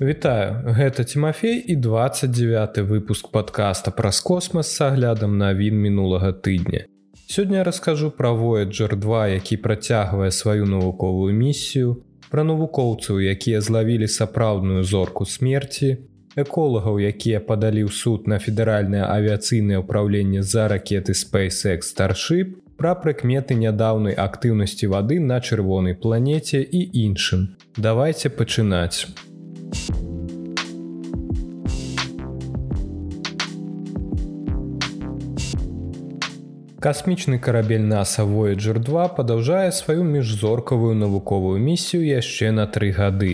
Вітаю, гэта Тимофей і 29 выпуск подкаста праз космас с аглядам навін мінулага тыдня. Сёння раскажу пра Voyager 2, які працягвае сваю навуковую місію, пра навукоўцаў, якія злавілі сапраўдную зорку смерти, эколагаў, якія падалі ў суд на федэральнае авіяцыйнае ўправленне за ракеты SpaceX Starship, пра прыкметы нядаўнай актыўнасці вады на чырвонай планеце і іншым. Давайте пачынаць. Касмічны карабель NASA Voyager 2 падаўжае сваю міжзоркавую навуковую місію яшчэ на тры гады.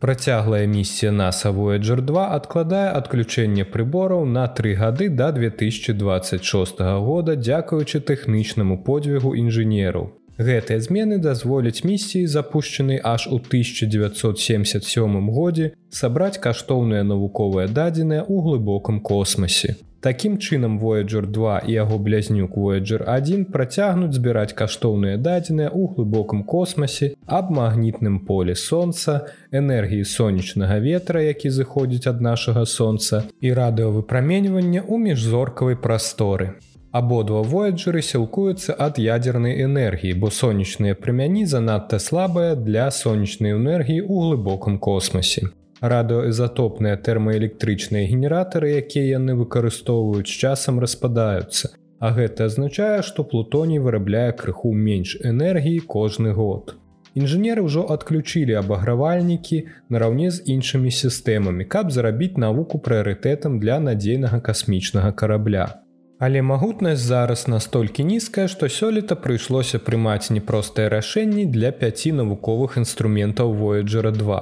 Працяглая місія NASA Voyager 2 адкладае адключэнне прыбораў на тры гады да 2026 года дзякуючы тэхнічнаму подвігу інжынераў. Гэтыя змены дазволяць місіі, запущенай аж у 1977 годзе, сабраць каштоўныя навуковыя дадзеныя ў глыбокім космосе. Такім чынам Voyager 2 і яго блязнюк Voyager 1 працягнуць збіраць каштоўныя дадзеныя ў глыбокім космосе аб магнітным поле сонца, энергіі сонечнага ветра, які зыходзіць ад нашага сонца і радыёвыпраменьвання ў міжзоркавай прасторы. Абодва вояджеры сілкуюцца ад ядзернай энергіі, бо сонечныя прымяні занадта слабыя для сонечнай энергіі ў глыбокім космосе. Радыоізатопныя тэрмаэлектрычныя генератары, якія яны выкарыстоўваюць часам распадаюцца. А гэта азначае, што плутоній вырабляе крыху менш энергіі кожны год. Інжынеры ўжо адключілі абагравальнікі нараўне з іншымі сістэмамі, каб зарабіць навуку прыярытэтам для надзейнага касмічнага карабля. Але магутнасць зараз настолькі нізкая, што сёлета прыйшлося прымаць непростыя рашэнні для пяці навуковых інструментаў Voyager 2.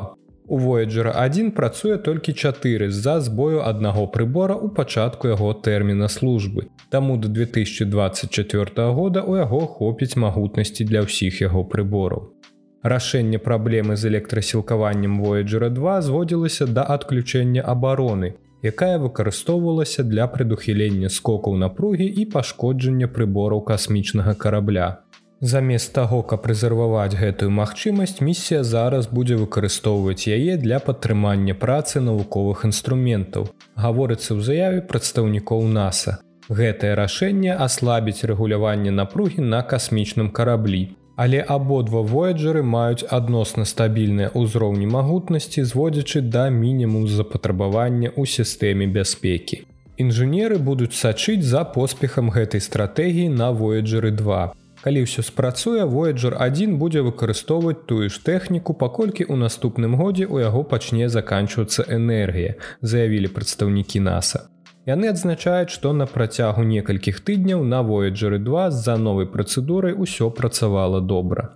У Voyager 1 працуе толькі 4 з-за збою аднаго прыбора ў пачатку яго тэрміна службы. Таму до 2024 года у яго хопіць магутнасці для ўсіх яго прыбораў. Рашэнне праблемы з электрасілкаваннем Voyager 2 зводзілася да адключэння абароны, якая выкарыстоўвалася для прадухілення скокаў напругі і пашкоджання прыбораў касмічнага карабля. Замест таго, каб рэзерваваць гэтую магчымасць, місія зараз будзе выкарыстоўваць яе для падтрымання працы навуковых інструментаў. Гаворыцца ў заяве прадстаўнікоў NASAа. Гэтае рашэнне аслабіць рэгуляванне напругі на касмічным караблі, Але абодва вояджеры маюць адносна стабільныя ўзроўні магутнасці, зводзячы да мінімум запатрабавання ў сістэме бяспекі. Інжынеры будуць сачыць за поспехам гэтай стратэгіі на вояджеры 2. Калі ўсё спрацуе, вояджер 1 будзе выкарыстоўваць тую ж тэхніку, паколькі ў наступным годзе ў яго пачне заканчвацца энергія, заявілі прадстаўнікі NASAа. Яны адзначаюць, што на працягу некалькіх тыдняў на Voyager 2 з-за новай працэдурай усё працавала добра.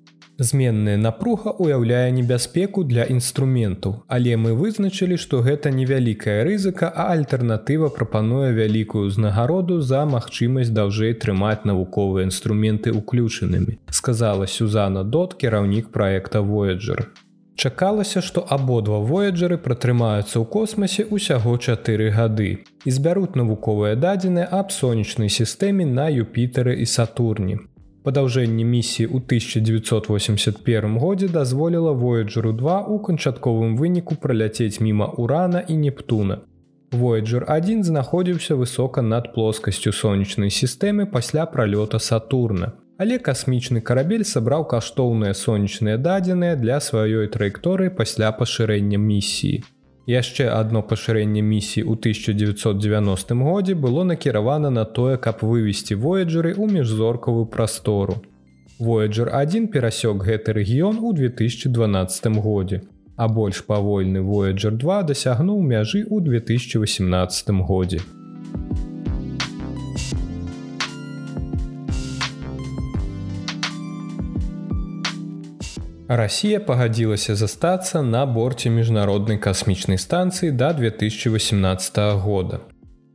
Зменная напруга ўяўляе небяспеку для інструментаў, але мы вызначылі, што гэта невялікая рызыка, а альтэрнатыва прапануе вялікую ўзнагароду за магчымасць даўжэй трымаць навуковыя інструменты ўключанымі, сказала Сюзана Дот, кіраўнік проекта Voyager. Чакалася, што абодва вояджеры пратрымаюцца ў космосе ўсяго чатыры гады і збяруць навуковыя дадзеныя аб сонечнай сістэме на Юпітары і Сатурні. Падаўжэнне місіі ў 1981 годзе дазволіла Voyagerу 2 у канчатковым выніку праляцець міма урана і Нептуна. Voyager 1 знаходзіўся высока над плоскасцю сонечнай сістэмы пасля пралёта Сатурна але касмічны карабель сабраў каштоўныя сонечныя дадзеныя для сваёй траекторыі пасля пашырэння місіі. Яшчэ адно пашырэнне місіі ў 1990 годзе было накіравана на тое, каб вывесці вояджеры ў міжзоркавую прастору. Voyager 1 перасёк гэты рэгіён у 2012 годзе, а больш павольны Voyager 2 дасягнуў мяжы ў 2018 годзе. Расія пагадзілася застацца на борце міжнароднай касмічнай станцыі да 2018 года.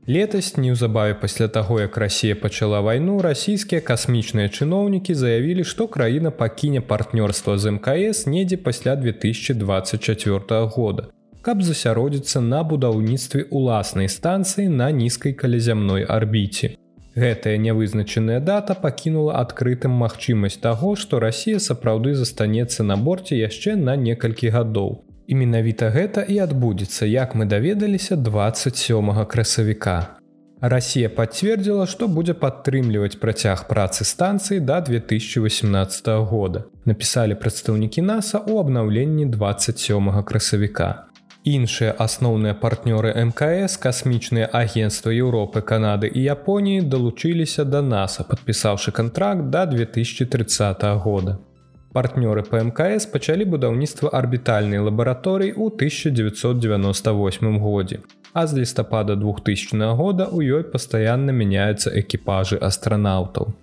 Летась неўзабаве пасля таго, як Расія пачала вайну, расійскія касмічныя чыноўнікі заявілі, што краіна пакіне партнёрства з МКС недзе пасля 2024 года, каб засяродзіцца на будаўніцтве уласнай станцыі на нізкай калязямной арбіце. Гэтая нявызначаная дата пакінула адкрытым магчымасць таго, што Расія сапраўды застанецца на борце яшчэ на некалькі гадоў. І менавіта гэта і адбудзецца, як мы даведаліся 27 красавіка. Расія пацвердзіла, што будзе падтрымліваць працяг працы станцыі да 2018 года. Напісалі прадстаўнікі NASAа ў абнаўленні 27 красавіка. Іншыя асноўныя партнёры МКС, касмічныя агенцтва Еўропы, Канады і Японіі далучыліся да NASAа, падпісаўшы кантракт да 2030 года. Партнёры ПМКС пачалі будаўніцтва арбітальнай лабараторыі ў 1998 годзе а з лістапада 2000 года ў ёй пастаянна мяняюцца экіпажы астранаўтаў.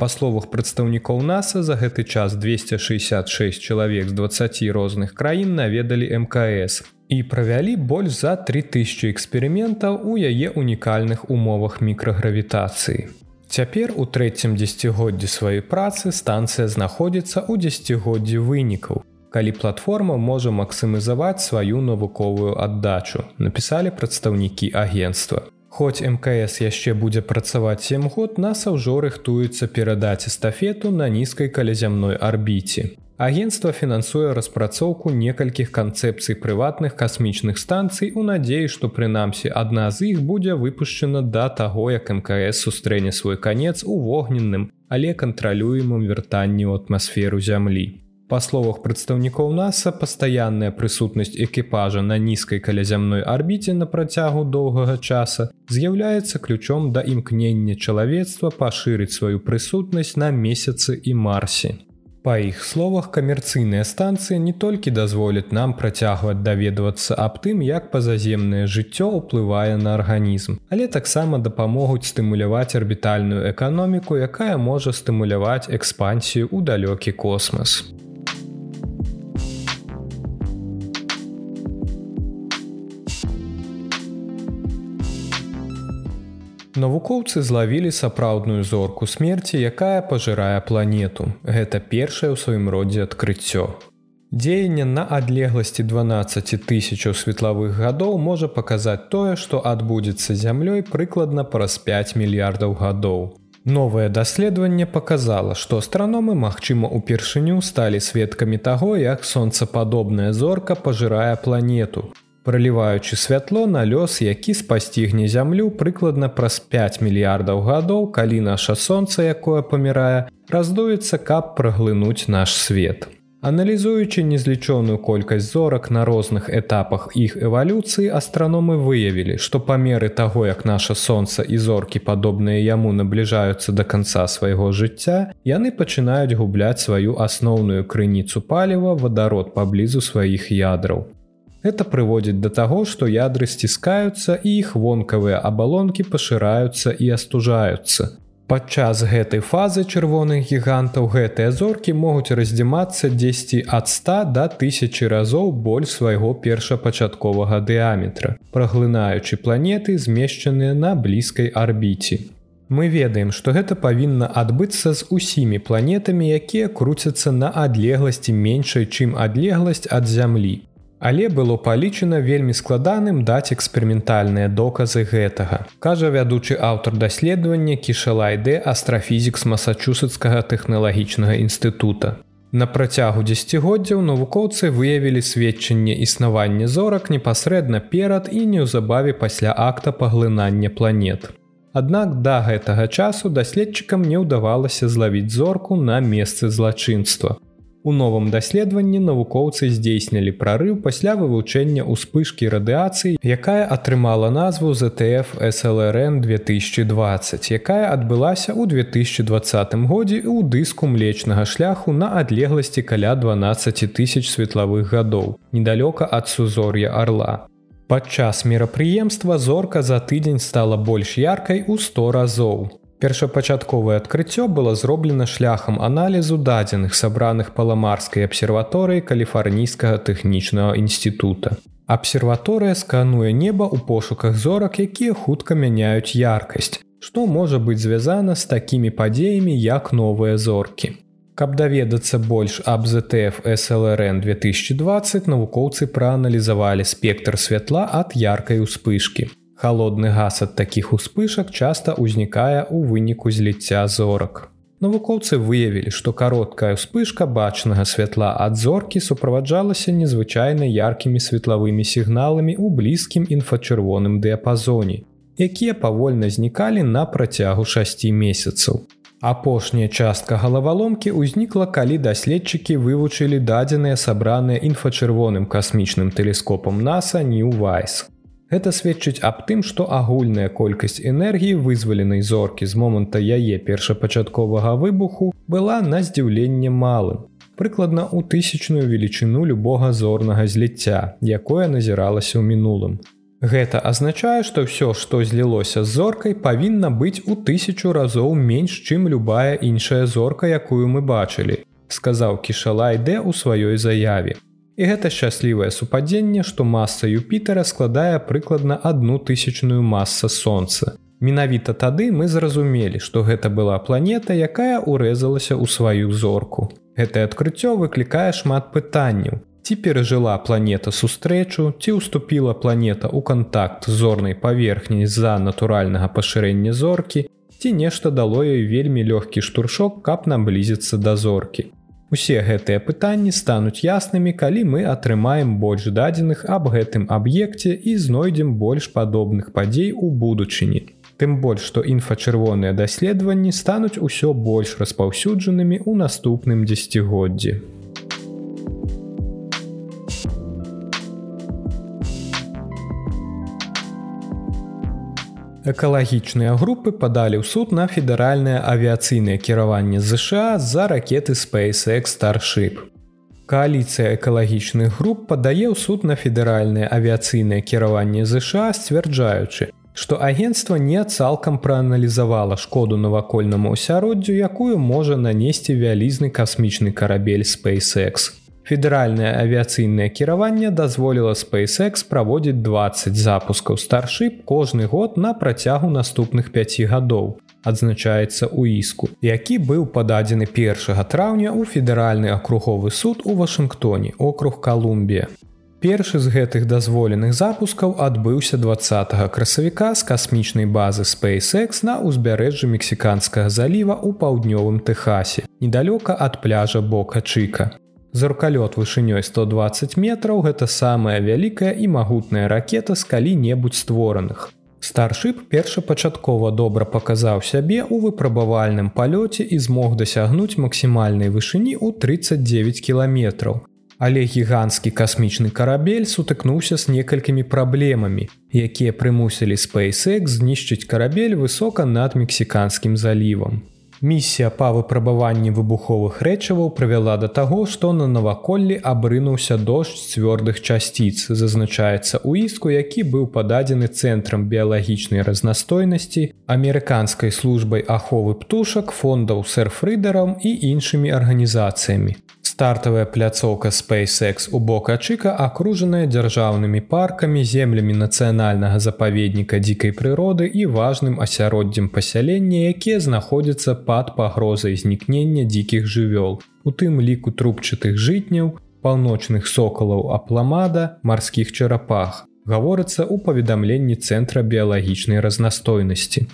Па словах прадстаўнікоў NASAа за гэты час 266 чалавек з 20 розных краін наведалі МКС і правялі больш за 3000 эксперыментаў у яе унікальных умовах мікрагравітацыі. Цяпер у трэцім дзегоддзі сваёй працы станцыя знаходзіцца ў дзегоддзі вынікаў, калі платформа можа максімізаваць сваю навуковую аддачу напісалі прадстаўнікі агенства Хоць мкс яшчэ будзе працаваць 7 год наса ўжо рыхтуецца перадаць эстафету на нізкай калязямной арбіце Агенцтва фінансуе распрацоўку некалькіх канцэпцый прыватных касмічных станцый у надзеі, што прынамсі адна з іх будзе выпушчана да таго, як мкс сустрэне свой канец у вогненным, але кантралюемым вяртанні ў атмасферу зямлі. Па словах прадстаўнікоў NASAа пастаянная прысутнасць экіпажа на нізкай калязямной арбіце на працягу доўгага часа з'яўляецца ключом да імкнення чалавецтва пашырыць сваю прысутнасць на месяцы і марсе. Па іх словах камерцыйныя станцыі не толькі дазволяць нам працягваць даведвацца аб тым, як пазаземнае жыццё ўплывае на арганізм, але таксама дапамогуць стымуляваць арбітальную эканоміку, якая можа стымуляваць экспансію ў далёкі космас. Навукоўцы злавілі сапраўдную зорку смерці, якая пажырае планету. Гэта першае ў сваім родзе адкрыццё. Дзеянне на адлегласці 12 тысячаў светлавых гадоў можа паказаць тое, што адбудзецца зямлёй прыкладна праз 5 мільярдаў гадоў. Новае даследаванне паказала, што астраномы, магчыма, упершыню сталі сведкамі таго, як сонцападобная зорка пажырае планету праліваючы святло на лёс, які спасцігне зямлю прыкладна праз 5 мільярдаў гадоў, калі наша сонца, якое памірае, раздуецца, каб праглынуць наш свет. Аналізуючы незлічоную колькасць зорак на розных этапах іх эвалюцыі, астраномы выявілі, што памеры таго, як наша сонца і зоркі падобныя яму набліжаюцца да канца свайго жыцця, яны пачынаюць губляць сваю асноўную крыніцу паліва вадарод паблізу сваіх ядраў. Это прыводзіць да таго, што ядры сціскаюцца і іх вонкавыя абалонкі пашыраюцца і астужаюцца. Падчас гэтай фазы чырвоных гігантаў гэтыя зоркі могуць раздзімацца 10 ад 100 да 1000 разоў боль свайго першапачатковага дыаметра, праглынаючы планеты, змешчаныя на блізкай арбіце. Мы ведаем, што гэта павінна адбыцца з усімі планетамі, якія круцяцца на адлегласці меншай, чым адлегласць ад зямлі. Але было палічана вельмі складаным даць эксперыментальныя доказы гэтага. Кажа вядучы аўтар даследавання кішалайдэ астрафізік з масачусацкага тэхналагічнага інстытута. На працягу дзегоддзяў навукоўцы выявілі сведчанне існавання зорак непасрэдна перад і неўзабаве пасля акта паглынання планет. Аднак да гэтага часу даследчыкам не ўдавалася злавіць зорку на месцы злачынства. У новым даследаванні навукоўцы здзейснілі прарыў пасля вывучэння ўспышкі радыяцыі, якая атрымала назву ZTF SLRN 2020, якая адбылася ў 2020 годзе ў дыску млечнага шляху на адлегласці каля 12 тысяч светлавых гадоў, недалёка ад сузор'я арла. Падчас мерапрыемства зорка за тыдзень стала больш яркай у 100 разоў. Першапачатковае адкрыццё было зроблена шляхам аналізу дадзеных сабраных паламарскай абсерваторыі каліфарнійскага тэхнічнага інстытута. Абсерваторыя скануе неба ў пошуках зорак, якія хутка мяняюць яркасць, што можа быць звязана з такімі падзеямі як новыя зоркі. Каб даведацца больш аб ZTF SLRN 2020 навукоўцы прааналізавалі спектр святла ад яркай успышкі. Халодны газ ад такіх успышак часта ўзнікае ў выніку зліцця зорак. Навукоўцы выявілі, што кароткая ўспышка бачнага святла ад зоркі суправаджалася незвычайна яркімі светлавымі сігналамі ў блізкім інфачырвоным дыяпазоне, якія павольна знікалі на працягу 6 месяцаў. Апошняя частка галаваломкі ўзнікла, калі даследчыкі вывучылі дадзеныя сабраныя інфачырвоным касмічным тэлескопам NASAа New Вайс. Гэта сведчыць аб тым, што агульная колькасць энергіі вызваленай зоркі з моманта яе першапачатковага выбуху была на здзіўленне малым. Прыкладна ў тысячную велічыню любога зорнага зліцця, якое назіралася ў мінулым. Гэта азначае, што ўсё, што злілося з зоркай, павінна быць у тысячу разоў менш, чым любая іншая зорка, якую мы бачылі, сказаў кішалайдэ ў сваёй заяве. І гэта шчаслівае супадзенне, што маса Юпітера складае прыкладна одну тысячную маса сонца. Менавіта тады мы зразумелі, што гэта была планета, якая ўрэзалася ў сваю зорку. Гэтае адкрыццё выклікае шмат пытанняў. Ці перажыла планета сустрэчу, ці ўступіла планета ў кантакт зорнай паверхняй з-за натуральнага пашырэння зоркі, ці нешта дало ёй вельмі лёгкі штуршок, каб наблізіцца да зоркі. Усе гэтыя пытанні стануць яснымі, калі мы атрымаем больш дадзеных аб гэтым аб'екце і знойдзем больш падобных падзей у будучыні. Тым больш, што інфачырвоныя даследаванні стануць усё больш распаўсюджанымі ў наступным дзегоддзі. Экалагічныя групы падалі ў суд на федэральнае авіяцыйнае кіраванне ЗША з-за ракеты SpaceX Starship. Кааліцыя экалагічных груп падае ў суд на федэральнае авіяцыйнае кіраванне ЗША, сцвярджаючы, што агенцтва не цалкам прааналізавала шкоду навакольнаму асяроддзю, якую можа нанесці вялізны касмічны карабель SpaceX. Федэральнае авіяцыйнае кіраванне дазволіла SpaceX праводзіць 20 запускаў старship кожны год на працягу наступных 5 гадоў. Адзначаецца ў іску, які быў пададзены 1 траўня ў федэральны акруговы суд у Вашынгтоне, округ Калумбія. Першы з гэтых дазволеных запускаў адбыўся 20 красавіка з касмічнай базы SpaceX на ўзбярэжжы мексіканскага заліва ў паўднёвым Тэхасе, недалёка ад пляжа Бока Чыка. Зоркалёт вышынёй 120 метраў гэта самая вялікая і магутная ракета з калі-небудзь створаных. Старшып першапачаткова добра паказаў сябе ў выпрабавальным палёце і змог дасягнуць максімальнай вышыні ў 39 кіламетраў. Але гіганцкі касмічны карабель сутыкнуўся з некалькімі праблемамі, якія прымусілі SpaceX знішчыць карабель высока над мексіканскім залівам. Місія па выпрабаванні выбуховых рэчываў прывяла да таго, што на наваколлі абрынуўся дождж цвёрдых часціц, зазначаецца ў іску, які быў пададзены цэнтрам біялагічнай разнастойнасці, амерыканскай службай аховы птушак, фондаў сэрфрыдарам і іншымі арганізацыямі. Стартавая пляцоўка SpaceX у бок Ачыка акружаная дзяржаўнымі паркамі, землямі нацыянальнага запаведніка дзікай прыроды і важным асяроддзем пасялення, якія знаходзяцца пад пагрозай знікнення дзікіх жывёл, у тым ліку трубчатых жытняў, паўночных сокалаў апламада, марскіх чарапах. Гаворыцца ў паведамленні цэнтра біялагічнай разнастойнасці.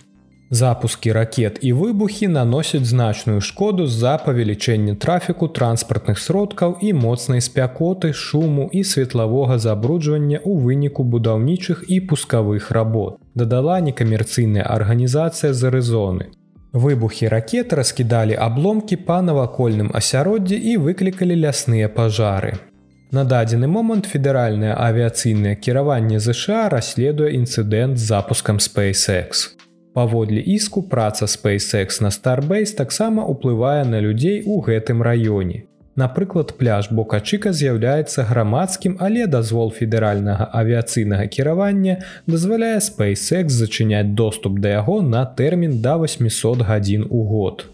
Запускі ракет і выбухі наносяць значную шкоду з-за павелічэння трафіку транспартных сродкаў і моцнай спякоты, шуму і светлавога забруджвання ў выніку будаўнічых і пускавых работ. Дадала некамерцыйная арганізацыя з арызоны. Выбухі ракет раскідалі абломкі па навакольным асяроддзі і выклікалі лясныя пажары. На дадзены момант федэральнае авіяцыйнае кіраванне ЗША расследуе інцыдэнт з запускам SpaceX. Паводле іску праца SpaceX на Starbase таксама ўплывае на людзей у гэтым раёне. Напрыклад, пляж Бокачыка з'яўляецца грамадскім, але дазвол федэральнага авіяцыйнага кіравання дазваляе SpaceX зачыняць доступ да яго на тэрмін да 800 гадзін у год.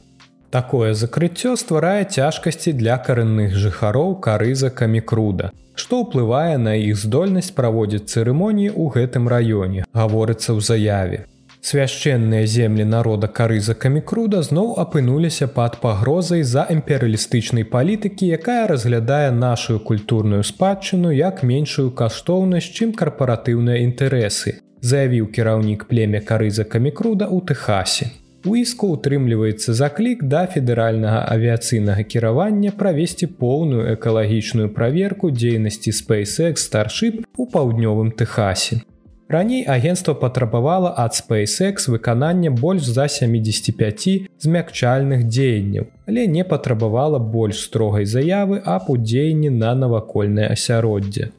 Такое закрыццё стварае цяжкасці для карэнных жыхароў карыза камікруда, што ўплывае на іх здольнасць праводзіць цырымоніі ў гэтым раёне, гаворыцца ў заяве. Свяшчэнныя землі народа карыза камікруда зноў апынуліся пад пагрозай за імперыялістычнай палітыкі, якая разглядае нашу культурную спадчыну як меншую каштоўнасць, чым карпаратыўныя інтарэсы, заявіў кіраўнік племя карыза камікруда ў Тэхасе. У іску утрымліваецца заклік да федэральнага авіяцыйнага кіравання правесці поўную экалагічную праверку дзейнасці SpaceX Starship у паўднёвым Тэхасе. Раней агенцтва патрабавала ад SpaceX выканання больш за 75 змякчальных дзеянняў, але не патрабавала больш строгай заявы аб удзеянні на навакольнае асяроддзе.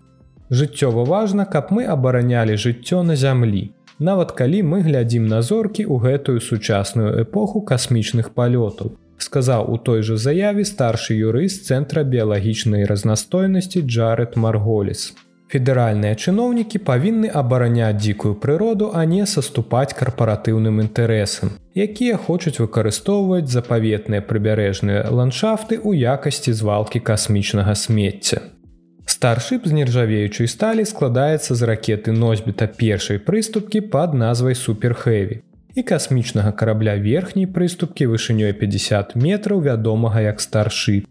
Жыццёва важна, каб мы абаранялі жыццё на зямлі нават калі мы глядзім на зоркі ў гэтую сучасную эпоху касмічных палётаў сказаў у той жа заяве старшы юрыст цэнтра біялагічнай разнастойнасці Джаред марголіс федэральныя чыноўнікі павінны абараняць дзікую прыроду а не саступаць карпаратыўным інтарэсам якія хочуць выкарыстоўваць запаветныя прыбярэжныя ландшафты ў якасці звалкі касмічнага смецця Старшып з нержавеючай сталі складаецца з ракеты носьбіта першай прыступкі пад назвай суперхэві і касмічнага карабля верхняй прыступкі вышынёй 50 метраў вядомага як старшып.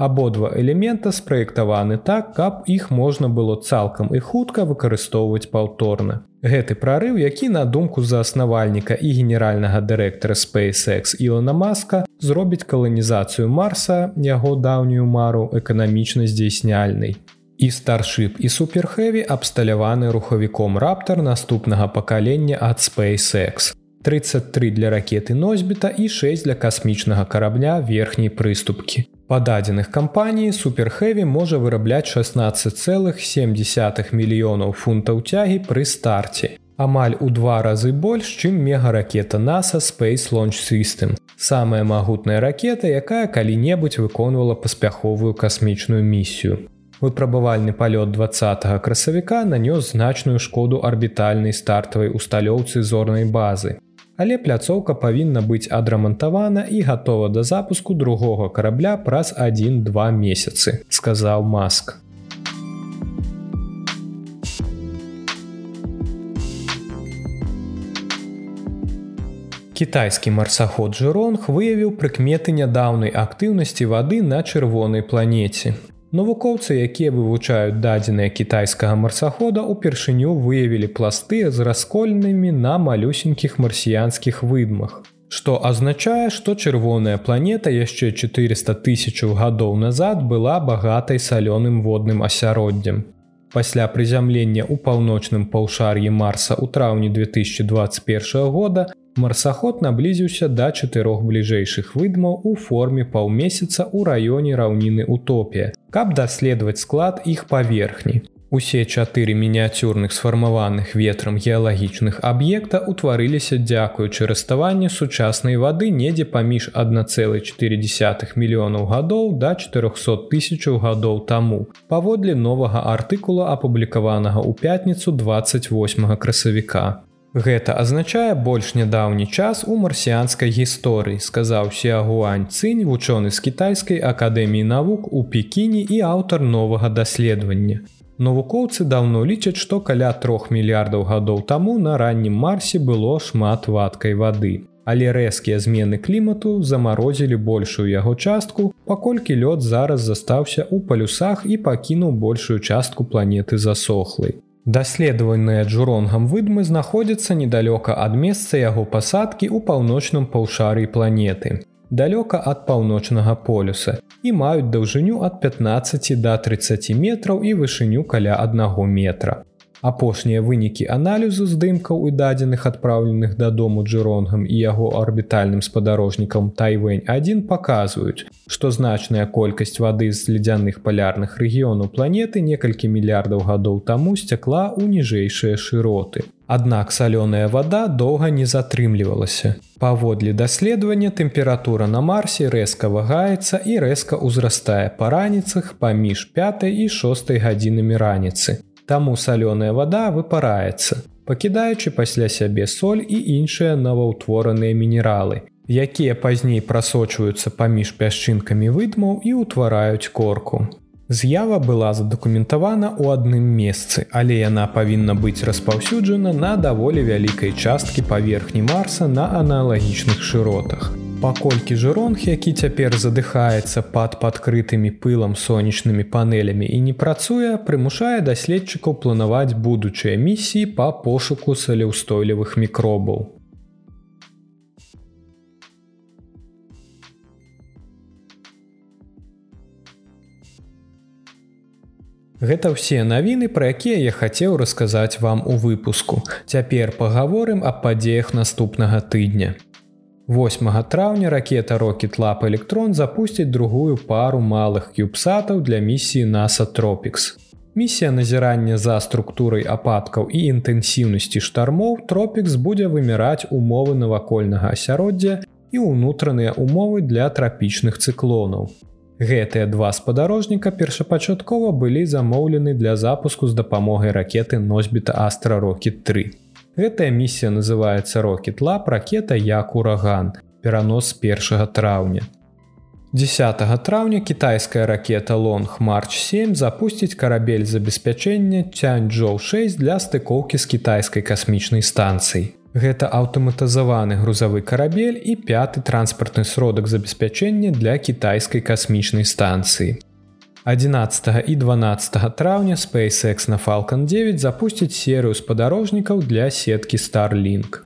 Абодва элемента спраектаваны так, каб іх можна было цалкам і хутка выкарыстоўваць паўторна. Гэты прарыў, які на думку зааснавальніка і генеральнага дырэктара SpaceX Ілона Маска зробіць каланізацыю Марса, яго даўнюю мару эканамічна здзейсняльнай. І старшып і суперхэві абсталяваны рухавіком раптар наступнага пакалення ад SpaceX. 33 для ракеты носьбіта і 6 для касмічнага карабля верхняй прыступкі. Па дадзеных кампаніі суперхэві можа вырабляць 16,7 мільёнаў фунтаў цягі пры старце. Амаль у два разы больш, чым мегаракета NASA Space Launch System. Самая магутная ракета, якая калі-небудзь выконвала паспяховую касмічную місію выпрабавальны палёт 20 красавіка нанёс значную шкоду арбітальнай стартавай усталёўцы зорнай базы. Але пляцоўка павінна быць адрамантавана і гатова да запуску другога карабля праз 1-2 месяцы, сказаў Маск. Кітайскі марсаход Жронг выявіў прыкметы нядаўнай актыўнасці вады на чырвонай планеце. Навукоўцы, якія вывучаюць дадзеныя кітайскага марсахода, упершыню выявілі пласты з раскольнымі на малюсенькіх марсіянскіх выдмах. Што азначае, што чырвоная планета яшчэ 400 тысячаў гадоў назад была багатай салёным водным асяроддзям. Пасля прызямлення ў паўночным паўшар'і Марса ў траўні 2021 года Марсаход наблізіўся да чатырох бліжэйшых выдмаў у форме паўмесяца ў раёне раўніны Утопія, каб даследаваць склад іх паверхні. Усе чатыры мініяцюрных сфармаваных ветрам геалагічных аб'екта ўтварыліся дзякуючы раставанню сучаснай вады недзе паміж 1,4 мільёнаў гадоў да 400 тысячаў гадоў таму. Паводле новага артыкула апублікаванага ў пятніцу 28 красавіка. Гэта азначае больш нядаўні час у марсіянскай гісторыі, сказаў Сіагуань Цынь, вучоны з кітайскай акадэміі навук у пекіне і аўтар новага даследавання. Навукоўцы даўно лічаць, што каля трох мільярдаў гадоў таму на раннім марсе было шмат вадкай вады. Але рэзкія змены клімату замарозілі большую яго частку, паколькі лёд зараз застаўся ў палюсах і пакінуў большую частку планеты засохлай. Даследаваныя джуронгам выдмы знаходзяцца недалёка ад месца яго пасадкі ў паўночным паўшарый планеты, далёка ад паўночнага полюса і маюць даўжыню ад 15 да 30 метраў і вышыню каля аднаго метра. Апошнія вынікі аналізу здымкаў і дадзеных адпраўленых дадому джеронгам і яго арбітальным спадарожнікам Тайвэнь-1 паказваюць, што значная колькасць вады з ледзяных палярных рэгіёнаў планеты некалькі мільярдаў гадоў таму сцякла ў ніжэйшыя шыроты. Аднак салёная вада доўга не затрымлівалася. Паводле даследавання тэмпература на марсе рэзка вагаецца і рэзка ўзрастае па раніцах паміж 5 і 6 гадзінамі раніцы. Таму салёная вада выпараецца, пакідаючы пасля сябе соль і іншыя новаўтвораныя мінералы, якія пазней прасочваюцца паміж пясчынкамі выдмаў і ўтвараюць корку. З'ява была задакументавана ў адным месцы, але яна павінна быць распаўсюджана на даволі вялікай часткі паверхні Марса на аналагічных шыротах паколькі жыронг які цяпер задыхаецца пад падкрытымі пылам сонечнымі панелямі і не працуе прымушае даследчыкаў планаваць будучыя місіі па пошуку салеўстойлівых мікробаў Гэта ўсе навіны, пра якія я хацеў расказаць вам у выпуску. Цяпер пагаворым аб падзеях наступнага тыдня. 8 траўня ракета Рокет Лап Электрон запусціць другую пару малых кюбсатаў для місіі NASA Тропікс. Місія назірання за структурай ападкаў і інтэнсіўнасці штармоў Тропікс будзе выміраць умовы навакольнага асяроддзя і ўнутраныя умовы для трапічных цыклонаў. Гэтыя два спадарожніка першапачаткова былі замоўлены для запуску з дапамогай ракеты носьбіта Астрарокет 3. Гэтая місія называецца Рокетлап ракета як ураган, перанос з 1 траўня. 10 траўня кітайская ракета Лонг Марч 7 запусціць карабель забеспячэння Цяньчжоу 6 для стыкоўкі з кітайскай касмічнай станцыі. Гэта аўтаматызаваны грузавы карабель і пяты транспартны сродак забеспячэння для кітайскай касмічнай станцыі. 11 і 12 траўня SpaceX на Falcon 9 запусціць серыю спадарожнікаў для сеткі Starlink.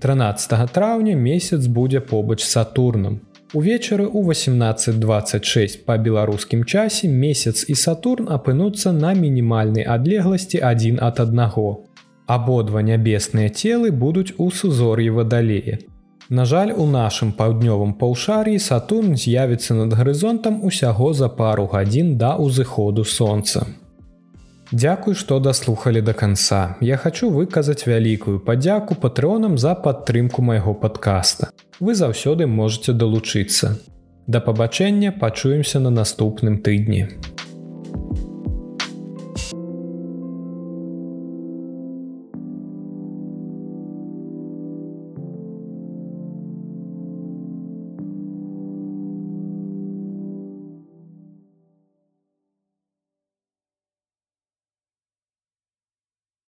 13 траўня месяц будзе побач Сатурнам. Увечары ў 1826 па беларускім часе месяц і Сатурн апынуцца на мінімальнай адлегласці адзін ад аднаго. Абодва нябесныя целы будуць у сузор'і вадалее. На жаль, у нашым паўднёвым паўшар'і Сатурн з'явіцца над гарызонтам усяго за пару гадзін да ўзыходу сонца. Дзякуй, што даслухалі да канца. Я хачу выказаць вялікую падзяку патрыонам за падтрымку майго падкаста. Вы заўсёды можете далучыцца. Да пабачэння пачуемся на наступным тыдні.